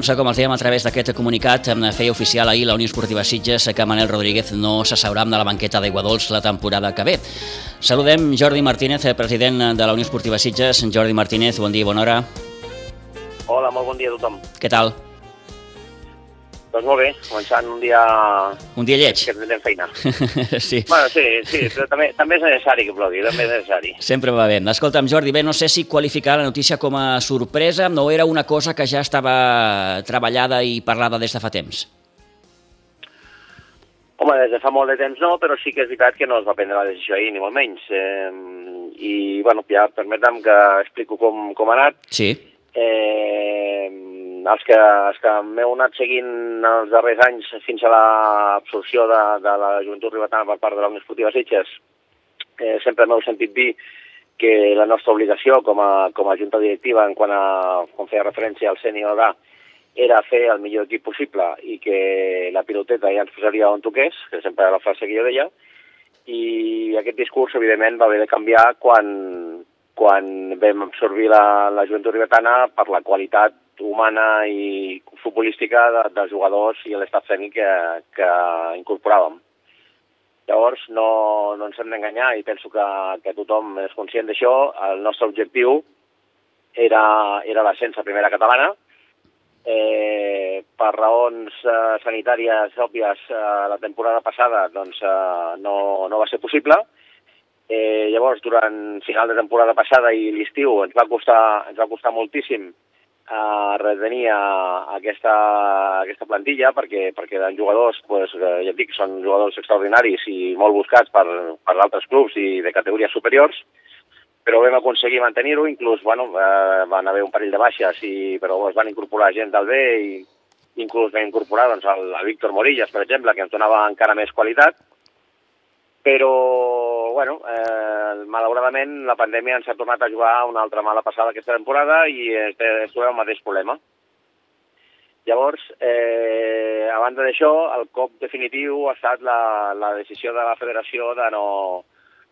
doncs, com els dèiem a través d'aquest comunicat, feia oficial ahir la Unió Esportiva Sitges que Manel Rodríguez no s'asseurà amb de la banqueta d'Aigua Dols la temporada que ve. Saludem Jordi Martínez, president de la Unió Esportiva Sitges. Jordi Martínez, bon dia i bona hora. Hola, molt bon dia a tothom. Què tal? Doncs molt bé, començant un dia... Un dia lleig. Que tindrem feina. sí. Bueno, sí, sí, però també, també és necessari que plogui, també és necessari. Sempre va bé. Escolta'm, Jordi, bé, no sé si qualificar la notícia com a sorpresa no era una cosa que ja estava treballada i parlada des de fa temps. Home, des de fa molt de temps no, però sí que és veritat que no es va prendre la decisió ahir, ni molt menys. Eh, I, bueno, ja permetem que explico com, com ha anat. Sí. Eh, els que, els que m'heu anat seguint els darrers anys fins a l'absorció de, de la joventut ribetana per part de la Unió Esportiva Sitges, eh, sempre m'heu sentit dir que la nostra obligació com a, com a junta directiva en quant a, com feia referència al sènior A, era fer el millor equip possible i que la piloteta ja ens posaria on toqués, que sempre era la frase que jo deia, i aquest discurs, evidentment, va haver de canviar quan, quan vam absorbir la, la joventut ribetana per la qualitat humana i futbolística de, dels jugadors i l'estat tècnic que, que incorporàvem. Llavors, no, no ens hem d'enganyar i penso que, que tothom és conscient d'això. El nostre objectiu era, era l'ascens a primera catalana. Eh, per raons eh, sanitàries òbvies, eh, la temporada passada doncs, eh, no, no va ser possible, Eh, llavors, durant final de temporada passada i l'estiu ens va costar, ens va costar moltíssim eh, retenir aquesta, aquesta plantilla perquè, perquè eren jugadors, pues, eh, ja et dic, són jugadors extraordinaris i molt buscats per, per altres clubs i de categories superiors, però vam aconseguir mantenir-ho, inclús bueno, eh, van haver un parell de baixes, i, però es van incorporar gent del B i inclús vam incorporar doncs, el, el Víctor Morillas, per exemple, que ens donava encara més qualitat, però bueno, eh, malauradament la pandèmia ens ha tornat a jugar una altra mala passada aquesta temporada i ens trobem el mateix problema. Llavors, eh, a banda d'això, el cop definitiu ha estat la, la decisió de la federació de no,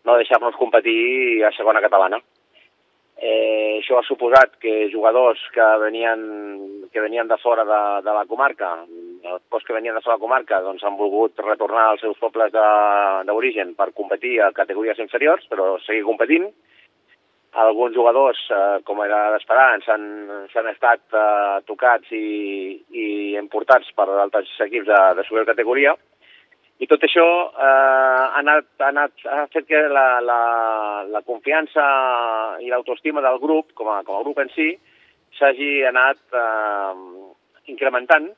no deixar-nos competir a segona catalana. Eh, això ha suposat que jugadors que venien, que venien de fora de, de la comarca, els que venien de fora de la comarca, doncs han volgut retornar als seus pobles d'origen per competir a categories inferiors, però seguir competint. Alguns jugadors, eh, com era d'esperar, s'han estat eh, tocats i, i importats per altres equips de, de superior categoria, i tot això eh, ha, anat, ha, anat, ha fet que la, la, la confiança i l'autoestima del grup, com a, com a grup en si, s'hagi anat eh, incrementant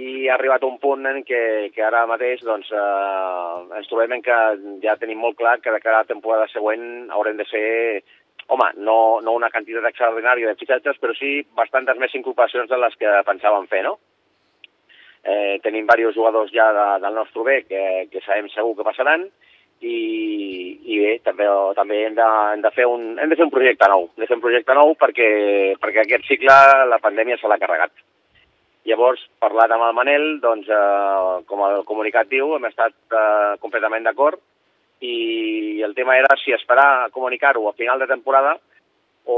i ha arribat a un punt en què, que ara mateix doncs, eh, ens trobem en que ja tenim molt clar que de cara a la temporada següent haurem de fer, home, no, no una quantitat extraordinària de fitxatges, però sí bastantes més incorporacions de les que pensàvem fer, no? Eh, tenim diversos jugadors ja de, del nostre bé que, que sabem segur que passaran i, i bé, també, també hem, de, hem, de fer un, hem de fer un projecte nou, hem de fer un projecte nou perquè, perquè aquest cicle la pandèmia se l'ha carregat. Llavors, parlat amb el Manel, doncs, eh, com el comunicat diu, hem estat eh, completament d'acord i el tema era si esperar a comunicar-ho a final de temporada o,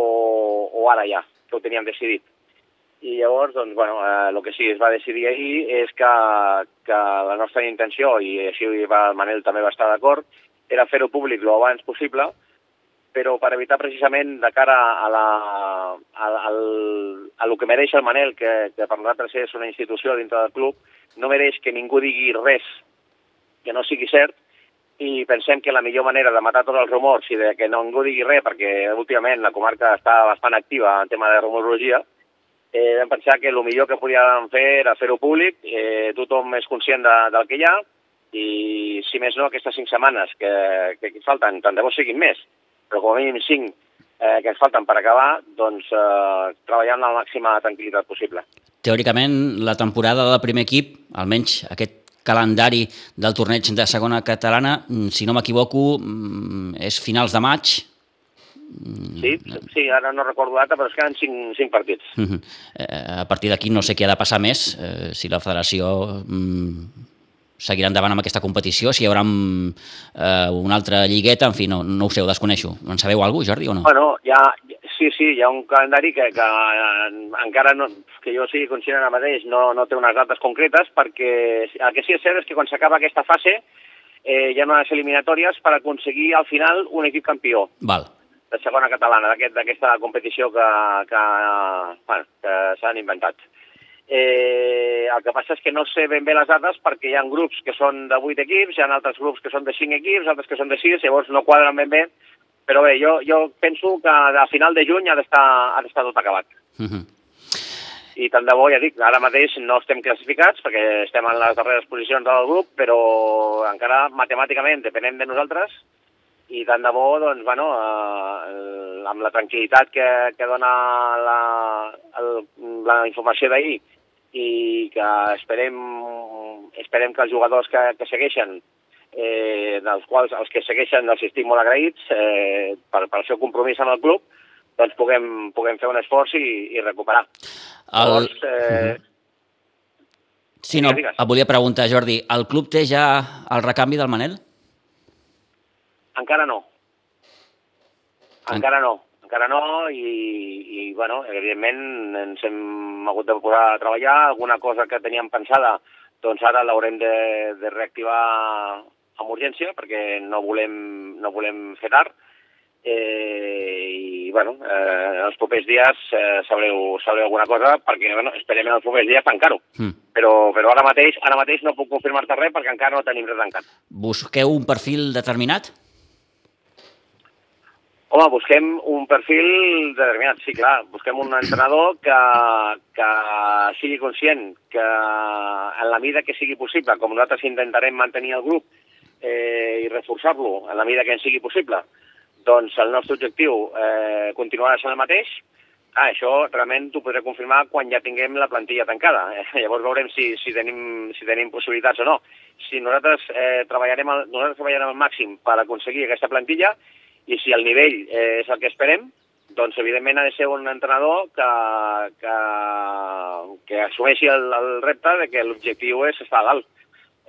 o ara ja, que ho teníem decidit i llavors, doncs, bueno, eh, el que sí es va decidir ahir és que, que la nostra intenció, i així va, el Manel també va estar d'acord, era fer-ho públic lo abans possible, però per evitar precisament de cara a, la, a, a, a lo que mereix el Manel, que, que per nosaltres és una institució dintre del club, no mereix que ningú digui res que no sigui cert, i pensem que la millor manera de matar tots els rumors i de que ningú digui res, perquè últimament la comarca està bastant activa en tema de rumorologia, eh, vam pensar que el millor que podíem fer era fer-ho públic, eh, tothom és conscient de, del que hi ha, i si més no, aquestes cinc setmanes que, que falten, tant de bo siguin més, però com a mínim cinc eh, que ens falten per acabar, doncs eh, treballant amb la màxima tranquil·litat possible. Teòricament, la temporada del primer equip, almenys aquest calendari del torneig de segona catalana, si no m'equivoco, mm, és finals de maig, Sí, sí, ara no recordo data, però es queden cinc, cinc partits. Uh -huh. eh, a partir d'aquí no sé què ha de passar més, eh, si la federació mm, seguirà endavant amb aquesta competició, si hi haurà eh, una altra lligueta, en fi, no, no ho sé, ho desconeixo. En sabeu alguna cosa, Jordi, o no? Bueno, ja, sí, sí, hi ha un calendari que, que encara no, que jo sigui conscient ara mateix no, no té unes dates concretes perquè el que sí és cert és que quan s'acaba aquesta fase eh, hi ha unes eliminatòries per aconseguir al final un equip campió. Val. De segona catalana, d'aquesta aquest, competició que, que, bueno, que s'han inventat. Eh, el que passa és que no sé ben bé les dates perquè hi ha grups que són de 8 equips, hi ha altres grups que són de 5 equips, altres que són de 6, llavors no quadren ben bé, però bé, jo, jo penso que a final de juny ha d'estar tot acabat. Uh -huh. I tant de bo, ja dic, ara mateix no estem classificats perquè estem en les darreres posicions del grup, però encara matemàticament depenem de nosaltres i tant de bo, doncs, bueno, eh, amb la tranquil·litat que, que dona la, el, la informació d'ahir i que esperem, esperem que els jugadors que, que segueixen, eh, dels quals els que segueixen els estic molt agraïts eh, per, per el seu compromís amb el club, doncs puguem, puguem fer un esforç i, i recuperar. El... Llavors, eh, Sí, no, et volia preguntar, Jordi, el club té ja el recanvi del Manel? Encara no. Encara no. Encara no i, i bueno, evidentment ens hem hagut de posar a treballar. Alguna cosa que teníem pensada, doncs ara l'haurem de, de reactivar amb urgència perquè no volem, no volem fer tard. Eh, I, bueno, eh, en els propers dies eh, sabreu, sabreu alguna cosa perquè, bueno, esperem en els propers dies tancar-ho. Mm. Però, però ara mateix ara mateix no puc confirmar-te res perquè encara no tenim res tancat. Busqueu un perfil determinat? Home, busquem un perfil determinat, sí, clar. Busquem un entrenador que, que sigui conscient que en la mida que sigui possible, com nosaltres intentarem mantenir el grup eh, i reforçar-lo en la mida que en sigui possible, doncs el nostre objectiu eh, continuarà sent el mateix. Ah, això realment t'ho podré confirmar quan ja tinguem la plantilla tancada. Eh, llavors veurem si, si, tenim, si tenim possibilitats o no. Si nosaltres, eh, treballarem al, nosaltres treballarem al màxim per aconseguir aquesta plantilla i si el nivell eh, és el que esperem, doncs evidentment ha de ser un entrenador que, que, que assumeixi el, el repte de que l'objectiu és estar a dalt.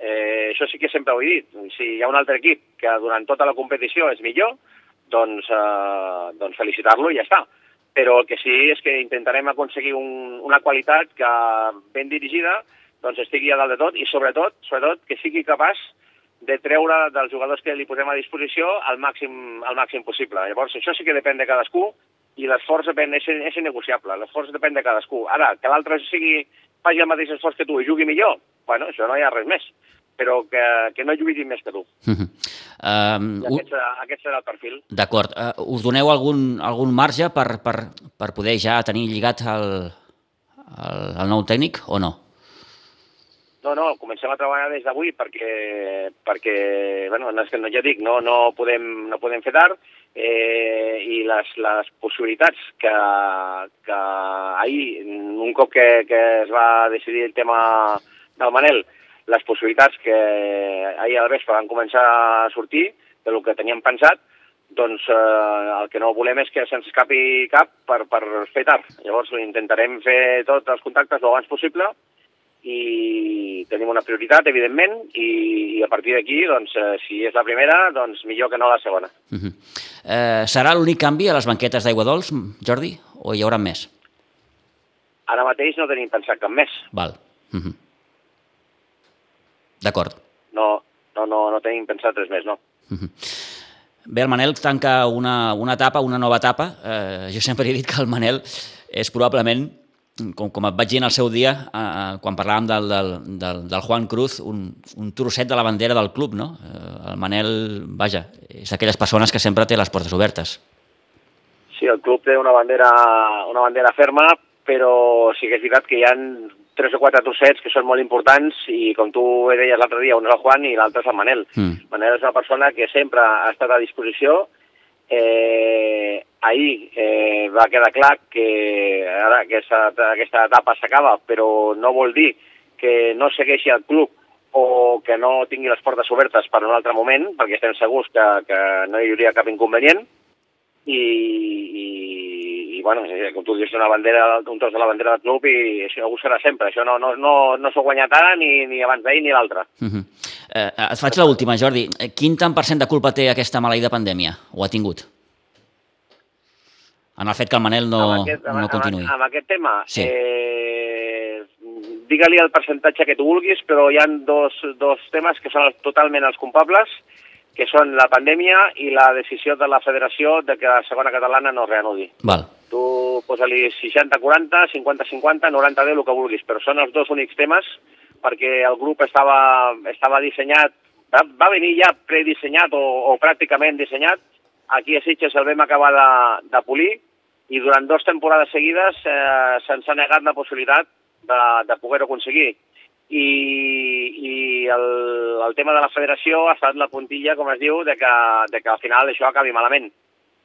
Eh, això sí que sempre ho he dit. Si hi ha un altre equip que durant tota la competició és millor, doncs, eh, doncs felicitar-lo i ja està. Però el que sí és que intentarem aconseguir un, una qualitat que ben dirigida doncs estigui a dalt de tot i sobretot, sobretot que sigui capaç de treure dels jugadors que li posem a disposició al màxim, al màxim possible. Llavors, això sí que depèn de cadascú i l'esforç és, és innegociable, l'esforç depèn de cadascú. Ara, que l'altre sigui, faci el mateix esforç que tu i jugui millor, bueno, això no hi ha res més, però que, que no jugui més que tu. Uh -huh. um, I aquest, serà, aquest serà el perfil. D'acord. Uh, us doneu algun, algun marge per, per, per poder ja tenir lligat el, el, el nou tècnic o no? No, no, comencem a treballar des d'avui perquè, perquè bueno, no, ja dic, no, no, podem, no podem fer tard eh, i les, les possibilitats que, que ahir, un cop que, que es va decidir el tema del Manel, les possibilitats que ahir al vespre van començar a sortir de lo que teníem pensat, doncs eh, el que no volem és que se'ns escapi cap per, per fer tard. Llavors intentarem fer tots els contactes l'abans possible i tenim una prioritat, evidentment, i, i a partir d'aquí, doncs, eh, si és la primera, doncs millor que no la segona. Uh -huh. eh, serà l'únic canvi a les banquetes d'aigua dolç, Jordi, o hi haurà més? Ara mateix no tenim pensat cap més. Val. Uh -huh. D'acord. No, no, no, no tenim pensat res més, no. Uh -huh. Bé, el Manel tanca una, una etapa, una nova etapa. Eh, jo sempre he dit que el Manel és probablement com, com et vaig dir en el seu dia, eh, quan parlàvem del, del, del, del Juan Cruz, un, un trosset de la bandera del club, no? Eh, el Manel, vaja, és d'aquelles persones que sempre té les portes obertes. Sí, el club té una bandera, una bandera ferma, però sí que és veritat que hi ha tres o quatre trossets que són molt importants i com tu deies l'altre dia, un és el Juan i l'altre és el Manel. Mm. Manel és una persona que sempre ha estat a disposició Eh, ahir eh, va quedar clar que ara aquesta, aquesta etapa s'acaba, però no vol dir que no segueixi el club o que no tingui les portes obertes per un altre moment, perquè estem segurs que, que no hi hauria cap inconvenient, i, i, bueno, com tu dius, una bandera, un tros de la bandera del club i això ho serà sempre. Això no, no, no, no s'ha guanyat ara ni, ni abans d'ahir ni l'altre. Uh mhm. -huh. Eh, et faig l'última, Jordi. Eh, quin tant per cent de culpa té aquesta maleïda pandèmia? O ha tingut? en el fet que el Manel no, amb aquest, amb, no continuï. Amb, amb aquest tema, Sí. eh, digue-li el percentatge que tu vulguis, però hi han dos, dos temes que són totalment els culpables, que són la pandèmia i la decisió de la federació de que la segona catalana no reanudi. Val. Tu posa-li 60-40, 50-50, 90-10, el que vulguis, però són els dos únics temes perquè el grup estava, estava dissenyat, va, va venir ja predissenyat o, o pràcticament dissenyat, aquí a Sitges el vam acabar de, de polir i durant dues temporades seguides eh, se'ns ha negat la possibilitat de, de poder-ho aconseguir. I, i el, el tema de la federació ha estat la puntilla, com es diu, de que, de que al final això acabi malament.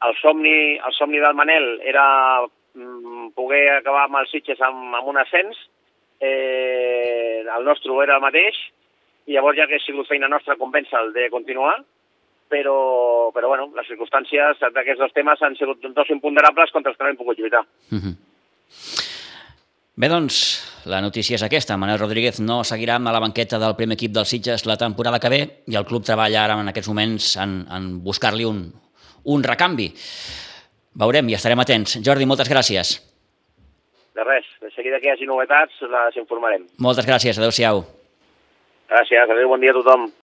El somni, el somni del Manel era mm, poder acabar amb els Sitges amb, amb un ascens, eh, el nostre era el mateix, i llavors ja hagués sigut feina nostra convèncer-lo de continuar, però, però bueno, les circumstàncies d'aquests dos temes han sigut dos imponderables contra els que no hem pogut lluitar. Uh -huh. Bé, doncs, la notícia és aquesta. Manel Rodríguez no seguirà a la banqueta del primer equip dels Sitges la temporada que ve i el club treballa ara en aquests moments en, en buscar-li un, un recanvi. Veurem i estarem atents. Jordi, moltes gràcies. De res, de seguida que hi hagi novetats les informarem. Moltes gràcies, adeu-siau. Gràcies, adéu, bon dia a tothom.